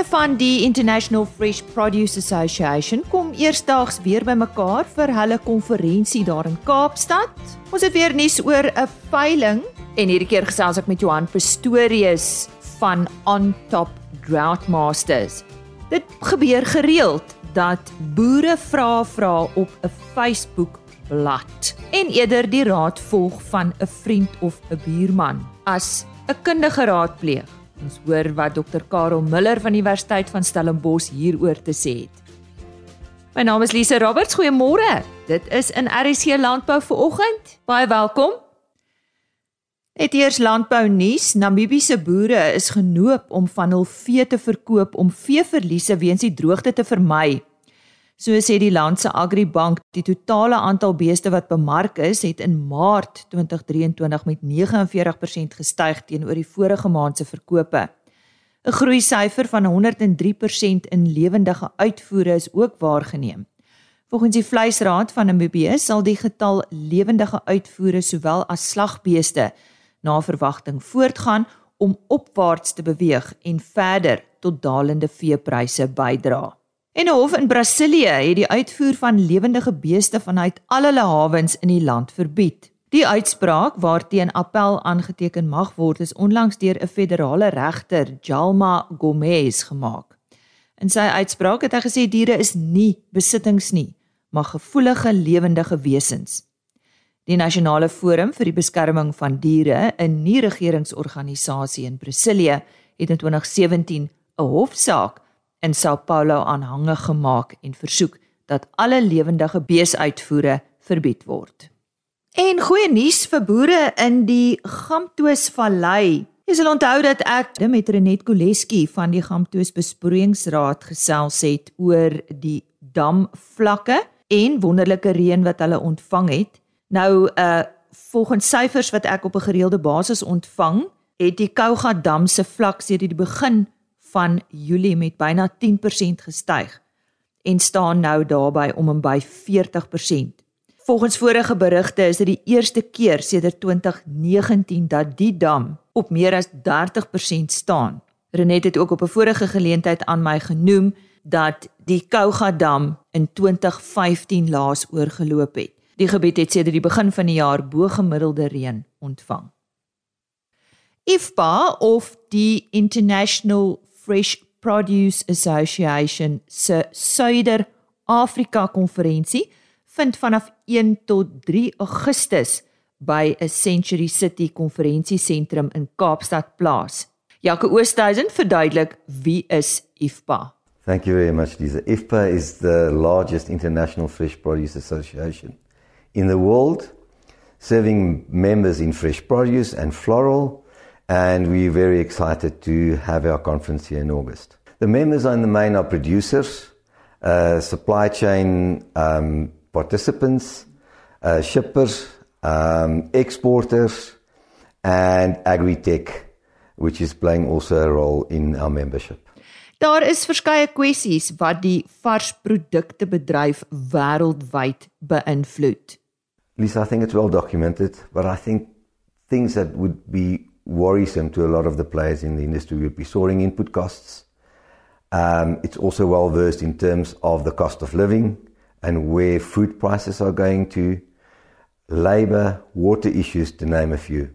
Lede van die International Fresh Produce Association kom eersdaags weer bymekaar vir hulle konferensie daar in Kaapstad. Ons het weer nuus oor 'n veiling en hierdie keer gesels ek met Johan Pastorius van On Top Drought Masters. Dit gebeur gereeld dat boere vra vra op 'n Facebook blad en eerder die raad volg van 'n vriend of 'n buurman as 'n kundige raadpleeg. Ons hoor wat Dr Karel Miller van die Universiteit van Stellenbosch hieroor te sê het. My naam is Lise Roberts. Goeiemôre. Dit is in RC Landbou vir oggend. Baie welkom. Het eers landbou nuus. Namibiese boere is genoop om van hul vee te verkoop om veeverliese weens die droogte te vermy. So sê die land se Agribank, die totale aantal beeste wat bemark is, het in Maart 2023 met 49% gestyg teenoor die vorige maand se verkope. 'n Groei syfer van 103% in lewendige uitvoere is ook waargeneem. Volgens die Vleisraad van Namibië sal die getal lewendige uitvoere sowel as slagbeeste na verwagting voortgaan om opwaarts te beweeg en verder tot dalende veepryse bydra. En 'n hof in Brasilië het die uitvoer van lewendige beeste vanuit al hulle hawens in die land verbied. Die uitspraak waarteen appel aangeteken mag word is onlangs deur 'n federale regter, Jalma Gomez, gemaak. In sy uitspraak het hy gesê diere is nie besittings nie, maar gevoelige lewendige wesens. Die Nasionale Forum vir die Beskerming van Diere, 'n nie-regeringsorganisasie in Brasilië, het in 2017 'n hofsaak in Sao Paulo aanhange gemaak en versoek dat alle lewendige beesuitvoere verbied word. En goeie nuus vir boere in die Gamtoos Vallei. Jy sal onthou dat ek met Renet Koleski van die Gamtoos Besproeiingsraad gesels het oor die damvlakke en wonderlike reën wat hulle ontvang het. Nou uh volgens syfers wat ek op 'n gereelde basis ontvang, het die Kouga dam se vlak sedert die begin van Julie met byna 10% gestyg en staan nou daarby om en by 40%. Volgens vorige berigte is dit die eerste keer sedert 2019 dat die dam op meer as 30% staan. Renet het ook op 'n vorige geleentheid aan my genoem dat die Kouga dam in 2015 laas oorgeloop het. Die gebied het sedert die begin van die jaar bo gemiddelde reën ontvang. IFPA of die International Fresh Produce Association se Suider-Afrika konferensie vind vanaf 1 tot 3 Augustus by 'n Century City konferensiesentrum in Kaapstad plaas. Jacques Oosthuizen verduidelik wie is IFPA. Thank you very much Lisa. IFPA is the largest international fresh produce association in the world serving members in fresh produce and floral and we're very excited to have our conference here in August. The members on the main are producers, uh, supply chain um, participants, uh, shippers, um, exporters, and agri-tech, which is playing also a role in our membership. Daar is verskeie kwessies wat die varsprodukte bedryf wêreldwyd beïnvloed. Lisa, I think it's well documented, but I think things that would be worrisome to a lot of the players in the industry would be soaring input costs. Um, it's also well versed in terms of the cost of living and where food prices are going to, labor, water issues, to name a few.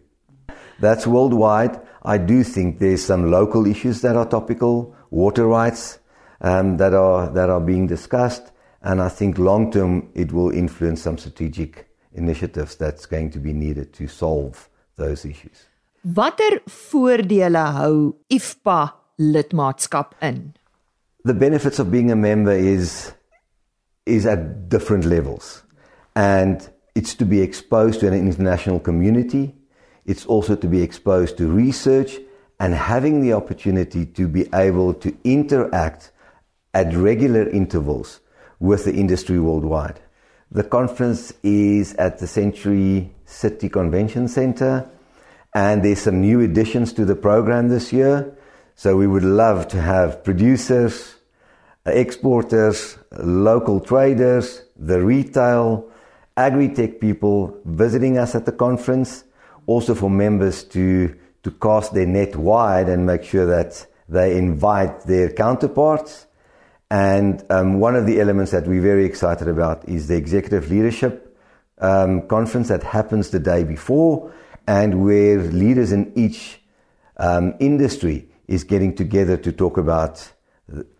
That's worldwide. I do think there's some local issues that are topical, water rights um, that are that are being discussed, and I think long term it will influence some strategic initiatives that's going to be needed to solve those issues. Watter voordele hou IFPA lidmaatskap in? The benefits of being a member is is at different levels. And it's to be exposed to an international community. It's also to be exposed to research and having the opportunity to be able to interact at regular intervals with the industry worldwide. The conference is at the Century City Convention Center and there's some new additions to the program this year. So we would love to have producers, exporters, local traders, the retail, agri-tech people visiting us at the conference. Also for members to, to cast their net wide and make sure that They invite their counterparts. And um, one of the elements that we're very excited about is the executive leadership um, conference that happens the day before, and where leaders in each um, industry is getting together to talk about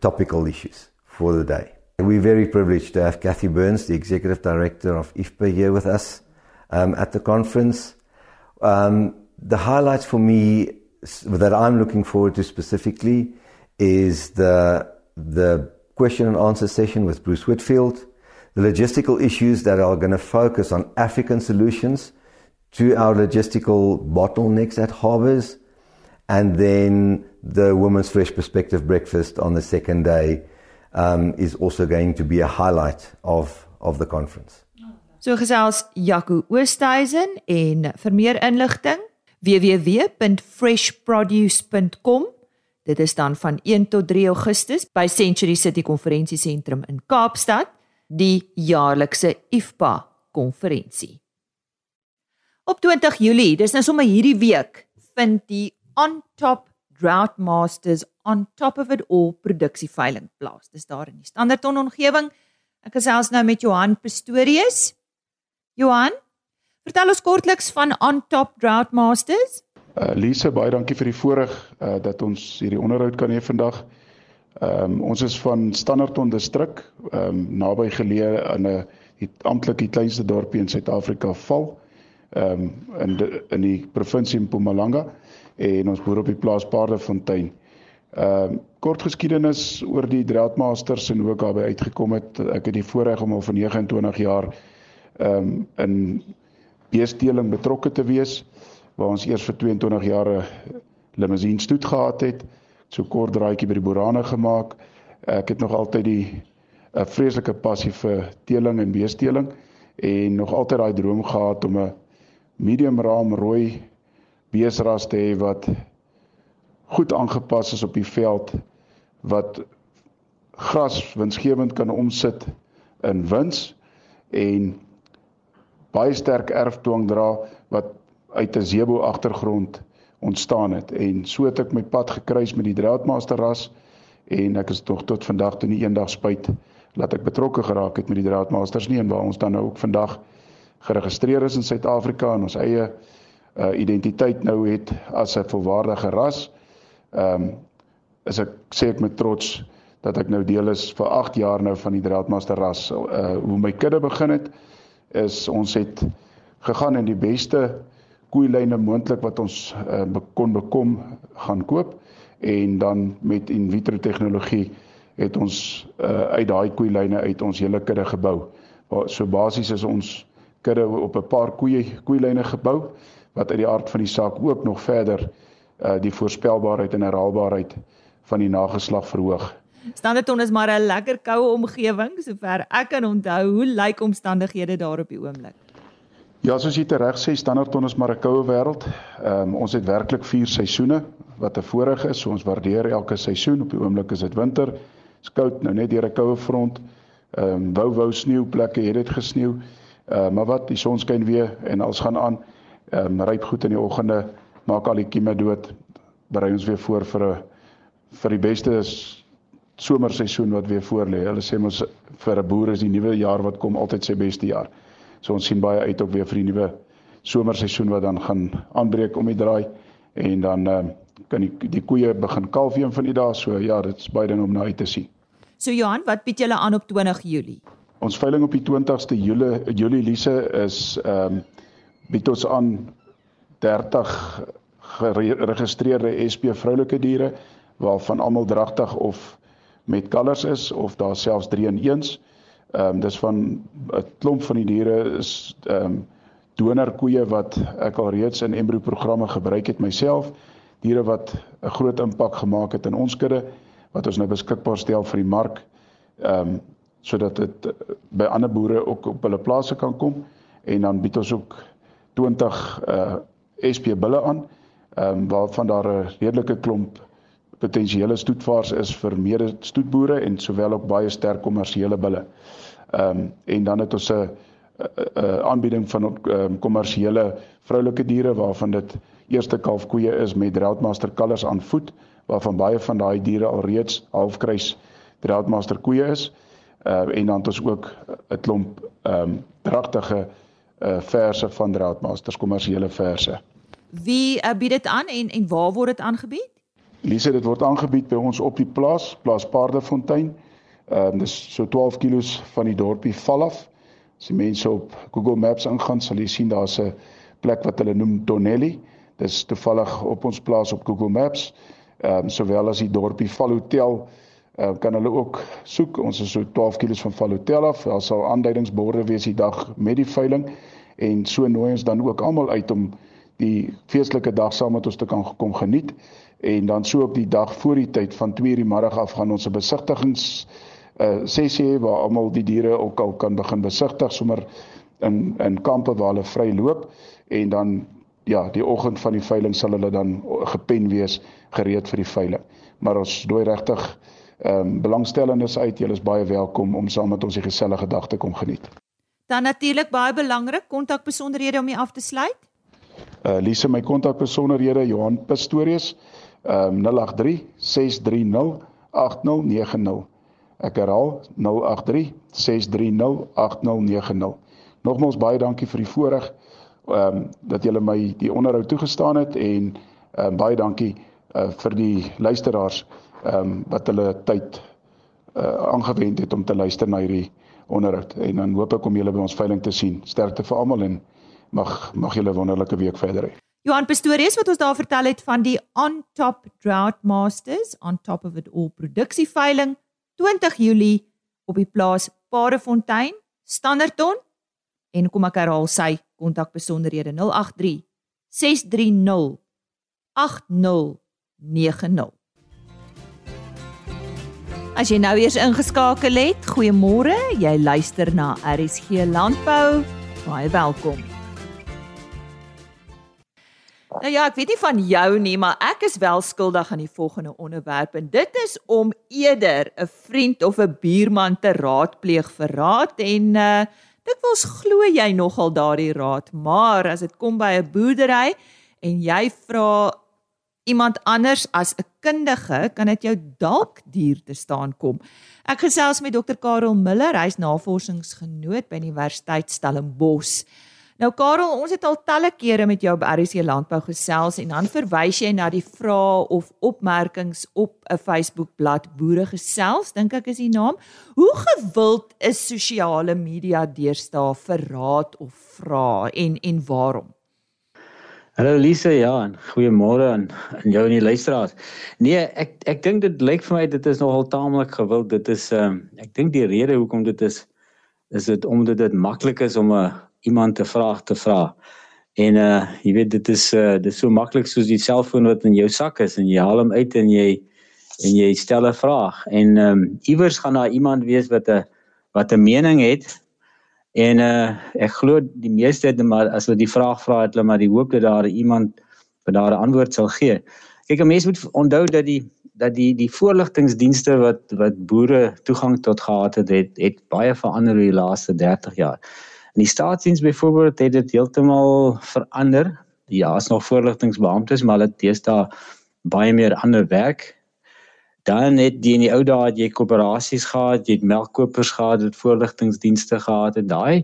topical issues for the day. We're very privileged to have Kathy Burns, the executive director of IFPA, here with us um, at the conference. Um, the highlights for me that I'm looking forward to specifically is the the question and answer session with Bruce Whitfield, the logistical issues that are going to focus on African solutions to our logistical bottlenecks at harbors, and then the Women's Fresh Perspective breakfast on the second day um, is also going to be a highlight of of the conference. So gesels Jaco Oosthuizen en vir meer inligting www.freshproduce.com. Dit is dan van 1 tot 3 Augustus by Century City Konferensiesentrum in Kaapstad, die jaarlikse IFPA konferensie. Op 20 Julie, dis nou sommer hierdie week, vind die On Top Drought Masters On Top of It All produksieveiling plaas. Dis daar in die Standerton omgewing. Ek gesels nou met Johan Pistorius. Johan, Vertel ons kortliks van On Top Drought Masters. Uh Lise, baie dankie vir die voorreg uh dat ons hierdie onderhoud kan hê vandag. Ehm um, ons is van Standerton distrik, ehm um, naby geleë in 'n amptelik die kleinste dorpie in Suid-Afrika val. Ehm um, in die, in die provinsie Mpumalanga en ons boer op die plaas Paardefontein. Ehm um, kort geskiedenis oor die Drought Masters en hoe ek daarby uitgekom het. Ek het die voorreg om al vir 29 jaar ehm um, in beesteling betrokke te wees waar ons eers vir 22 jaar 'n limousine stoet gehad het so kort draaitjie by die Borane gemaak ek het nog altyd die 'n vreeslike passie vir teeling en beesteling en nog altyd daai droom gehad om 'n medium raam rooi beesras te hê wat goed aangepas is op die veld wat gras winsgewend kan omsit in wins en baie sterk erfdwang dra wat uit 'n Zebo agtergrond ontstaan het. En so het ek my pad gekruis met die draadmaster ras en ek is tog tot vandag toe nie eendag spyt dat ek betrokke geraak het met die draadmasters nie en waar ons dan nou ook vandag geregistreer is in Suid-Afrika en ons eie uh, identiteit nou het as 'n volwaardige ras. Ehm um, is ek sê ek met trots dat ek nou deel is vir 8 jaar nou van die draadmaster ras. Uh hoe my kudde begin het is ons het gegaan in die beste koeilyne moontlik wat ons uh, kon bekom gaan koop en dan met in vitro tegnologie het ons uh, uit daai koeilyne uit ons hele kudde gebou. So basies is ons kudde op 'n paar koeie koeilyne gebou wat uit die aard van die saak ook nog verder uh, die voorspelbaarheid en herhaalbaarheid van die nageslag verhoog. Standerton is maar 'n lekker koue omgewing, sover ek kan onthou. Hoe lyk omstandighede daar op die oomblik? Ja, soos jy reg sê, Standerton is maar 'n koue wêreld. Ehm um, ons het werklik 4 seisoene wat voorreg is. So ons waardeer elke seisoen. Op die oomblik is dit winter. Skout nou net deur 'n koue front. Ehm um, wou wou sneeu plekke het dit gesneeu. Ehm uh, maar wat die son skyn weer en alles gaan aan. Ehm um, ryp goed in die oggende, maak al die kieme dood. Berei ons weer voor vir 'n vir die beste is somerseisoen wat weer voor lê. Hulle sê mos vir 'n boer is die nuwe jaar wat kom altyd sy beste jaar. So ons sien baie uit op weer vir die nuwe somerseisoen wat dan gaan aanbreek om die draai en dan uh, kan die die koeie begin kalf een van die dae. So ja, dit is baie ding om na uit te sien. So Johan, wat bied julle aan op 20 Julie? Ons veiling op die 20ste Julie Julie Lise is ehm um, bied ons aan 30 geregistreerde SP vroulike diere waarvan almal dragtig of met kalvers is of daar selfs 3 in 1s. Ehm um, dis van 'n klomp van die diere is ehm um, donorkoeie wat ek al reeds in embrio programme gebruik het myself. Diere wat 'n groot impak gemaak het in ons kudde wat ons nou beskikbaar stel vir die mark. Ehm um, sodat dit by ander boere ook op hulle plase kan kom en dan bied ons ook 20 uh SP bulle aan. Ehm um, waarvan daar 'n redelike klomp potensiële stoetvaars is vir mede stoetboere en sowel ook baie sterk kommersiële bulle. Ehm um, en dan het ons 'n uh, uh, aanbieding van um, kommersiële vroulike diere waarvan dit eerste kalfkoeie is met Routmaster kalvers aan voet waarvan baie van daai diere alreeds halfkruis Routmaster koeie is. Uh, en dan het ons ook 'n klomp ehm um, pragtige uh verse van Routmasters kommersiële verse. Wie uh, bied dit aan en en waar word dit aangebied? Lise, dit word aangebied by ons op die plaas, plaas Paardefontein. Ehm um, dis so 12 km van die dorpie Valaf. As die mense op Google Maps ingaan, sal jy sien daar's 'n plek wat hulle noem Tonelli. Dis toevallig op ons plaas op Google Maps. Ehm um, sowel as die dorpie Valhotel uh, kan hulle ook soek. Ons is so 12 km van Valhotel af. Daar sal aanduidingsborde wees die dag met die veiling en so nooi ons dan ook almal uit om die feestelike dag saam met ons te kan kom geniet en dan so op die dag voor die tyd van 2:00 die middag af gaan ons 'n besigtigings uh sessie waar almal die diere ook al kan begin besigtig sommer in in kampe waar hulle vry loop en dan ja, die oggend van die veiling sal hulle dan gepen wees gereed vir die veiling. Maar ons dooi regtig ehm um, belangstellendes uit. Julle is baie welkom om saam met ons die gesellige dag te kom geniet. Dan natuurlik baie belangrik kontak besonderhede om jy af te sluit. Uh Lise my kontak besonderhede Johan Pistorius ehm um, 083 630 8090. Ek herhaal 083 630 8090. Nogmaals baie dankie vir die voorreg ehm um, dat julle my die onderhoud toegestaan het en ehm um, baie dankie uh, vir die luisteraars ehm um, wat hulle tyd uh, aangewend het om te luister na hierdie onderhoud en dan hoop ek om julle by ons veiling te sien. Sterkte vir almal en mag mag julle wonderlike week verder hê. Johan Pastorius wat ons daar vertel het van die On Top Drought Masters on top of it all produksie veiling 20 Julie op die plaas Parefontein, Standerton en kom ek herhaal sy kontak besonderhede 083 630 8090 As jy nou eers ingeskakel het, goeiemôre. Jy luister na RSG Landbou. Baie welkom. Nou ja, ek weet nie van jou nie, maar ek is wel skuldig aan die volgende onderwerp en dit is om eerder 'n vriend of 'n buurman te raadpleeg vir raad en uh dit wels glo jy nogal daardie raad, maar as dit kom by 'n boerdery en jy vra iemand anders as 'n kundige kan dit jou dalk duur te staan kom. Ek gesels met Dr Karel Miller, hy's navorsingsgenoot by Universiteit Stellenbosch. Nou Karel, ons het al talle kere met jou by RC Landbou gesels en dan verwys jy na die vrae of opmerkings op 'n Facebookblad Boere Gesels, dink ek is die naam. Hoe gewild is sosiale media deesdae vir raad of vrae en en waarom? Hallo Lise, ja, en goeiemôre aan aan jou en die luisteraars. Nee, ek ek dink dit lyk vir my dit is nogal taamlik gewild. Dit is ehm um, ek dink die rede hoekom dit is is dit omdat dit maklik is om 'n uh, iemand te vraag te vra. En uh jy weet dit is uh dit is so maklik soos die selfoon wat in jou sak is en jy haal hom uit en jy en jy stel 'n vraag en ehm um, iewers gaan daar iemand wees wat 'n wat 'n mening het En uh ek glo die meeste het maar as hulle die vraag vra het hulle maar die hoop dat daar iemand wat daar 'n antwoord sal gee. Kyk, 'n mens moet onthou dat die dat die die voorligtingdienste wat wat boere toegang tot gehad het, het, het baie verander oor die laaste 30 jaar. In die staatsdiens byvoorbeeld het dit heeltemal verander. Ja, is nog voorligtingsbeamptes, maar hulle het deesdae baie meer ander werk Dan het jy in die ou dae het jy koöperasies gehad, jy het melkkopers gehad, het voorligtingdienste gehad en daai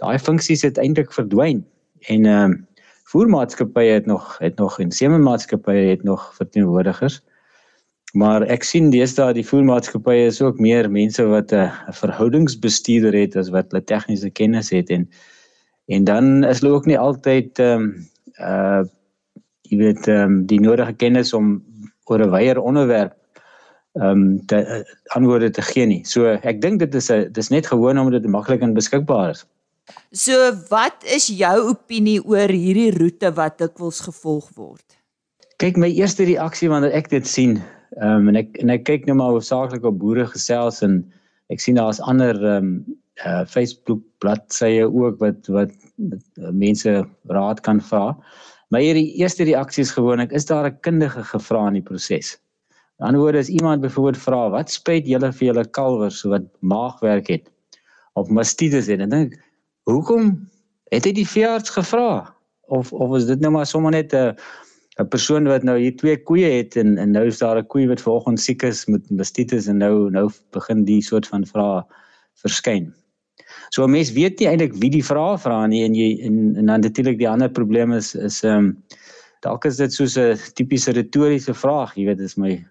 daai funksies het eintlik verdwyn. En ehm uh, voermaatskappye het nog het nog en semenmaatskappye het nog verteenwoordigers. Maar ek sien deesdae die voermaatskappye is ook meer mense wat 'n uh, verhoudingsbestuurder het as wat hulle tegniese kennis het en en dan is hulle ook nie altyd ehm um, uh jy weet ehm um, die nodige kennis om oor 'n wyeer onderwerp ehm um, te uh, antwoorde te gee nie. So ek dink dit is 'n dis net gewoon omdat dit maklik en beskikbaar is. So wat is jou opinie oor hierdie roete wat dikwels gevolg word? Kyk my eerste reaksie wanneer ek dit sien, ehm um, en ek en ek kyk nou maar hoofsaaklik op boere gesels en ek sien daar's ander ehm um, uh Facebook bladsye ook wat wat uh, mense raad kan vra. My eerste reaksie is gewoonlik is daar 'n kundige gevra in die proses. In ander woorde as iemand byvoorbeeld vra wat spyt julle vir julle kalwers wat maagwerk het of mastitis het, dan dink hoekom? Het hy die veearts gevra? Of of is dit nou maar sommer net 'n 'n persoon wat nou hier twee koeie het en en nou is daar 'n koei wat vanoggend siek is met mastitis en nou nou begin die soort van vrae verskyn. So 'n mens weet nie eintlik wie die vrae vra nie en jy en, en dan natuurlik die ander probleem is is ehm um, dalk is dit soos 'n tipiese retoriese vraag, jy weet, dis my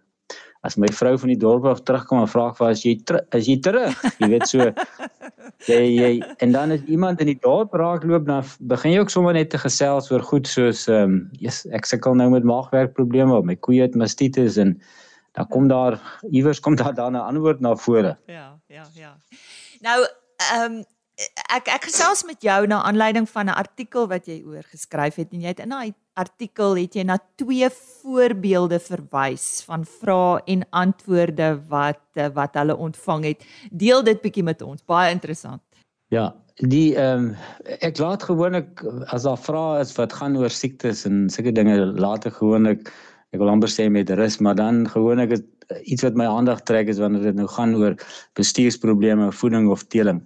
as my vrou van die dorp af terugkom en vra vir as jy as jy terug, jy weet so jy jy en dan is iemand in die dorp raakloop dan begin jy ook sommer net te gesels oor goed soos ehm um, yes, ek sukkel nou met maagwerkprobleme of my koeie het mastitis en dan kom daar iewers kom daar dan 'n antwoord na vore. Ja, ja, ja. Nou ehm um, ek ek gesels met jou na aanleiding van 'n artikel wat jy oor geskryf het en jy het in daai artikel het jy na twee voorbeelde verwys van vrae en antwoorde wat eh, wat hulle ontvang het. Deel dit bietjie met ons. Baie interessant. Ja, die ehm um, ek laat gewoonlik as daar vrae is wat gaan oor siektes en sulke dinge later gewoonlik ek wil amper sê met rus, maar dan gewoonlik iets wat my aandag trek is wanneer dit nou gaan oor bestuursprobleme, voeding of teeling.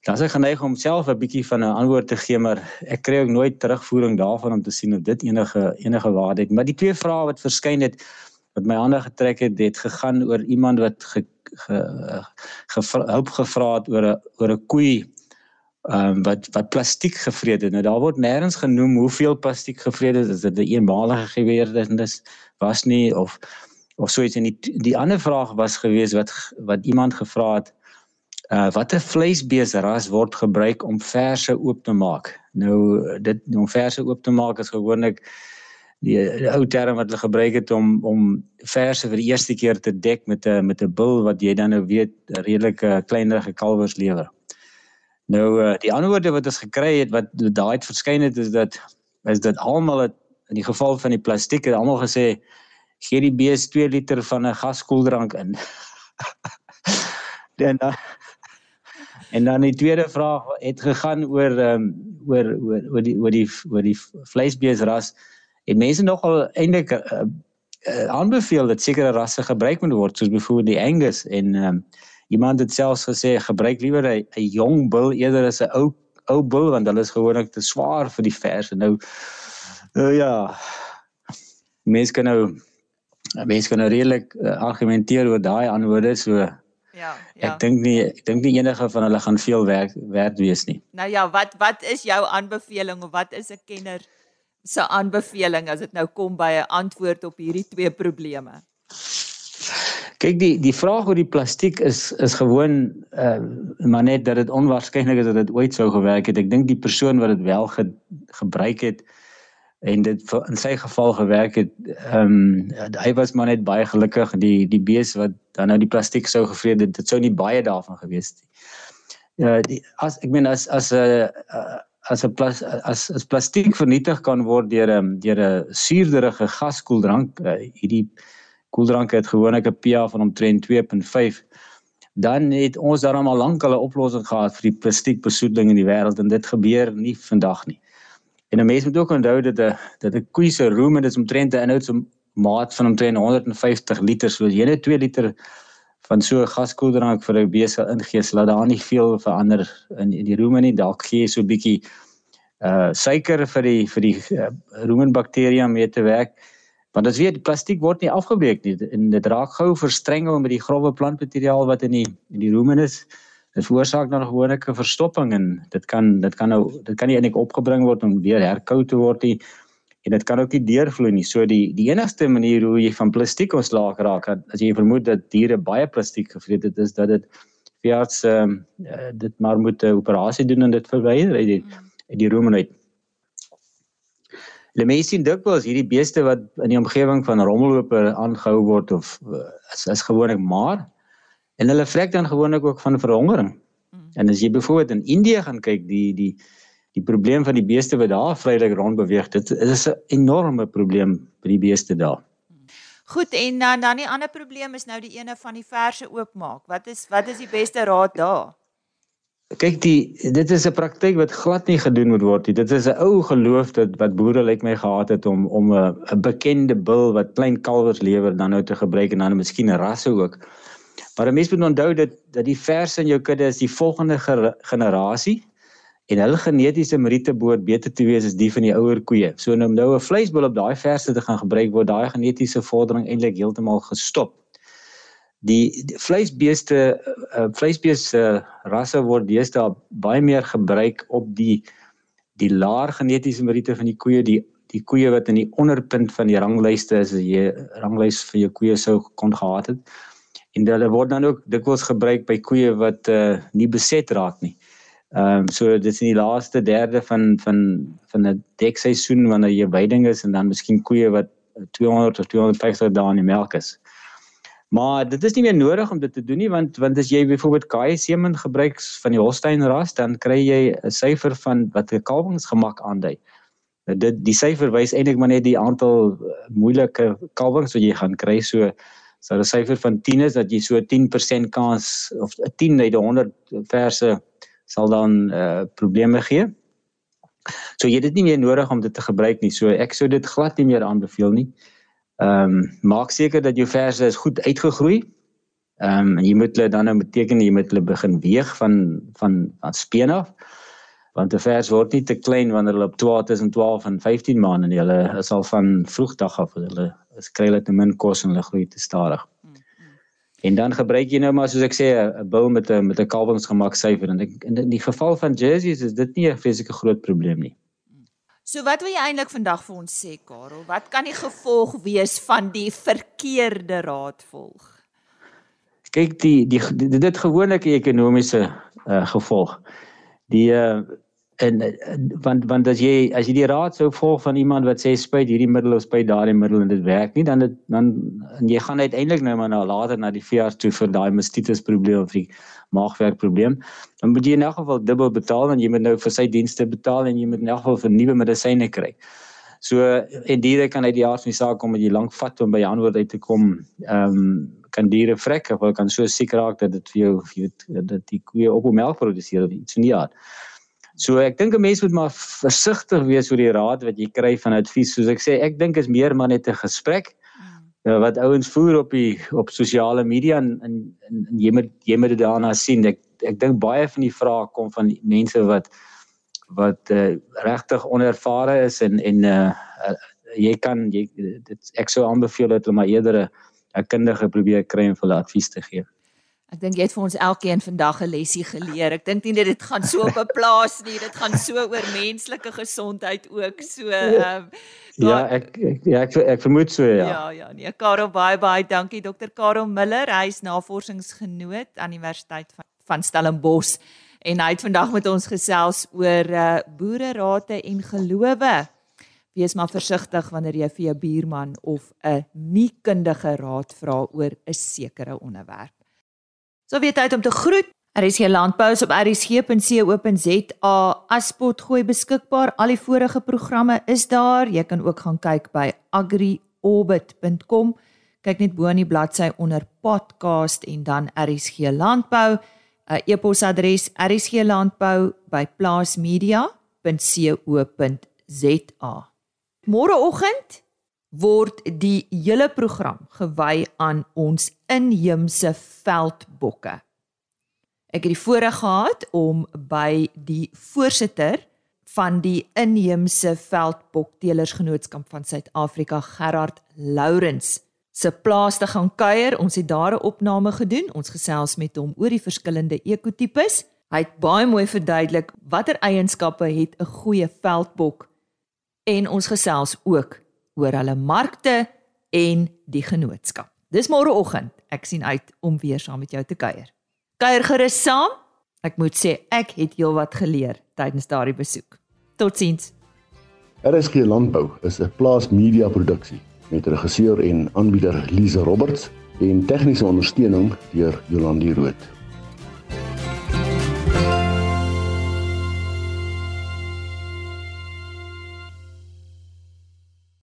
Dan is ek geneig om self 'n bietjie van 'n antwoord te gee, maar ek kry ook nooit terugvoering daarvan om te sien of dit enige enige waarde het. Maar die twee vrae wat verskyn het wat my aandag getrek het, het gegaan oor iemand wat ge, ge, ge, hulp gevra het oor 'n oor 'n koei ehm um, wat wat plastiek gevreet het. Nou daar word nêrens genoem hoeveel plastiek gevreet het. Is dit 'n eenmalige gebeurtenis was nie of of so iets en die die ander vraag was gewees wat wat iemand gevra het Uh watter vleisbeesras word gebruik om verse oop te maak? Nou dit om verse oop te maak is gewoonlik die, die ou term wat hulle gebruik het om om verse vir die eerste keer te dek met 'n met 'n bil wat jy dan nou weet redelike kleinerige kalwers lewer. Nou uh die antwoorde wat ons gekry het wat daai het verskyn het is dat is dit almal in die geval van die plastiek het almal gesê gee die bees 2 liter van 'n gaskoeldrank in. dan En dan die tweede vraag het gegaan oor ehm um, oor oor oor die oor die oor die vleisbeesras. En mense nogal eintlik uh, uh, aanbeveel dat sekere rasse gebruik moet word soos byvoorbeeld die Angus en ehm um, iemand het selfs gesê gebruik liewer 'n jong bil eerder as 'n ou ou bil want hulle is gewoonlik te swaar vir die vers en nou uh, ja mense kan nou mense kan nou redelik uh, argumenteer oor daai antwoorde so Ja, ja. Ek dink nie ek dink nie enige van hulle gaan veel werk werd wees nie. Nou ja, wat wat is jou aanbeveling of wat is 'n kenner se aanbeveling as dit nou kom by 'n antwoord op hierdie twee probleme? Kyk die die vraag oor die plastiek is is gewoon uh maar net dat dit onwaarskynlik is dat dit ooit sou gewerk het. Ek dink die persoon wat dit wel ge, gebruik het en dit in sy geval gewerk het. Ehm um, hy was maar net baie gelukkig die die bees wat dan nou die plastiek sou gevreet het. Dit sou nie baie daarvan gewees het nie. Ja, die as ek meen as as 'n as 'n plas as as plastiek vernietig kan word deur 'n deur 'n suurderige gaskoeldrank, uh, hierdie koeldrank het gewoonlik 'n pH van omtrent 2.5 dan het ons daarom al lank al 'n oplossing gehad vir die plastiekbesoedeling in die wêreld en dit gebeur nie vandag nie. En 'n mens moet ook onthou dat 'n dat 'n koei se rumen is omtrent 'n inhoudsmaat van omtrent 150 liter. So jy net 2 liter van so 'n gaskoeldrank vir 'n bees sal ingee, sal daar nie veel verander in, in die rumen nie. Dalk gee jy so 'n bietjie uh suiker vir die vir die uh, rumen bakterieë om mee te werk. Want as weet plastiek word nie afgebreek nie en dit raak gou verstrengel met die grove plantmateriaal wat in die in die rumen is dit veroorsaak dan gewoonlik 'n verstopping en dit kan dit kan nou dit kan nie eintlik opgebring word om weer herkou te word nie en dit kan ook nie deurvloei nie. So die die enigste manier hoe jy van plastiek ontslaak raak as jy vermoed dat diere baie plastiek gevreet het is dat dit veearts ehm uh, dit maar moet 'n operasie doen en dit verwyder uit die uit die rumen uit. Die mense sien dikwels hierdie beeste wat in die omgewing van rommelloper aangehou word of uh, is is gewoonlik maar En hulle vrek dan gewoonlik ook van verhongering. Mm. En as jy byvoorbeeld in Indië gaan kyk, die die die probleem van die beeste wat daar vrylik rond beweeg, dit is 'n enorme probleem vir die beeste daar. Goed, en dan dan die ander probleem is nou die ene van die verse oopmaak. Wat is wat is die beste raad daar? Kyk, die dit is 'n praktyk wat glad nie gedoen moet word nie. Dit is 'n ou geloof dat wat boere lyk my gehad het om om 'n 'n bekende bil wat klein kalwers lewer dan nou te gebruik en dan miskien rasse ook. Maar 'n mens moet onthou dat dat die vers in jou kudde is die volgende generasie en hulle genetiese meriete behoort beter te wees as die van die ouer koeie. So nou nou 'n vleisbul op daai verse te gaan gebruik word daai genetiese vordering eintlik heeltemal gestop. Die, die vleisbeeste uh, vleisbeeste uh, rasse word deesdae baie meer gebruik op die die laer genetiese meriete van die koeie, die die koeie wat in die onderpunt van die ranglyste is, as jy ranglys vir jou koeie sou kon gehad het. En hulle word dan ook dikwels gebruik by koeie wat uh, nie beset raak nie. Ehm um, so dit is in die laaste derde van van van 'n dekseisoen wanneer jy veiding is en dan miskien koeie wat 200 of 250 dae in die melk is. Maar dit is nie meer nodig om dit te doen nie want want as jy byvoorbeeld KI semen gebruik van die Holstein ras dan kry jy 'n syfer van wat 'n kalwingsgemak aandui. Nou dit die syfer wys eintlik maar net die aantal moeilike kalwings wat jy gaan kry so so 'n syfer van 10 is dat jy so 10% kans of 'n 10 uit 100 verse sal dan uh probleme gee. So jy dit nie meer nodig om dit te gebruik nie. So ek sou dit glad nie meer aanbeveel nie. Ehm um, maak seker dat jou verse is goed uitgegroei. Ehm um, en jy moet hulle dan nou beteken jy moet hulle begin weeg van van van speen af. Want 'n vers word nie te klein wanneer hulle op 12 tussen 12 en 15 maande nie. Hulle is al van vroegdag af hulle kry hulle te min kos en hulle groei te stadig. En dan gebruik jy nou maar soos ek sê 'n bil met 'n met 'n kalwingsgemak syfer en ek, in die geval van jerseys is dit nie 'n fisieke groot probleem nie. So wat wil jy eintlik vandag vir ons sê Karel? Wat kan die gevolg wees van die verkeerde raad volg? Kyk die die dit, dit gewoneke ekonomiese uh, gevolg. Die uh, en want want as jy as jy die raad sou volg van iemand wat sê spuit hierdie middel of spuit daardie middel en dit werk nie dan dit, dan en jy gaan uiteindelik nou maar na later na die veearts toe vir daai mastitis probleem of die maagwerk probleem dan moet jy in elk geval dubbel betaal en jy moet nou vir sy dienste betaal en jy moet in elk geval vir nuwe medisyne kry. So en diere kan uit die aard van die saak kom met jy lank vat om by antwoord uit te kom. Ehm um, kan diere vrek of kan so siek raak dat dit vir jou weet dat die koeie op melk produseer of iets van die aard. So ek dink 'n mens moet maar versigtig wees oor die raad wat jy kry van advies. Soos ek sê, ek dink is meer maar net 'n gesprek mm. wat ouens voer op die op sosiale media en, en, en jy moet jy moet dit daarna sien. Ek ek dink baie van die vrae kom van mense wat wat uh, regtig onervare is en en uh, uh, jy kan jy dit ek sou aanbeveel dat hulle maar eerder 'n kundige probeer kry om hulle advies te gee. Ek dink jy het vir ons elkeen vandag 'n lesie geleer. Ek dink nie dit gaan so op 'n plaas nie. Dit gaan so oor menslike gesondheid ook. So ehm um, Ja, ek ek ja, ek, ek vermoed so ja. Ja, ja, nee. Karel baie baie dankie Dr. Karel Miller. Hy is navorsingsgenoot aan Universiteit van, van Stellenbosch en hy het vandag met ons gesels oor uh, boererate en gelowe. Wees maar versigtig wanneer jy vir jou buurman of 'n nie kundige raad vra oor 'n sekere onderwerp. So weet tyd om te groet. RSG Landbou op rsg.co.za. Aspot gooi beskikbaar. Al die vorige programme is daar. Jy kan ook gaan kyk by agriorbit.com. Kyk net bo aan die bladsy onder podcast en dan RSG Landbou. 'n E-posadres rsglandbou@plaasmedia.co.za. Môreoggend word die hele program gewy aan ons inheemse veldbokke. Ek het die voorreg gehad om by die voorsitter van die inheemse veldbokteelersgenootskap van Suid-Afrika Gerard Lourens se plaas te gaan kuier. Ons het daar 'n opname gedoen. Ons gesels met hom oor die verskillende ekotipes. Hy het baie mooi verduidelik watter eienskappe het 'n goeie veldbok en ons gesels ook oor hulle markte en die genootskap. Dis môreoggend. Ek sien uit om weer saam met jou te kuier. Kuier gerus saam. Ek moet sê ek het heelwat geleer tydens daardie besoek. Totsiens. RSG Landbou is 'n plaas media produksie met regisseur en aanbieder Lize Roberts en tegniese ondersteuning deur Jolande Rooi.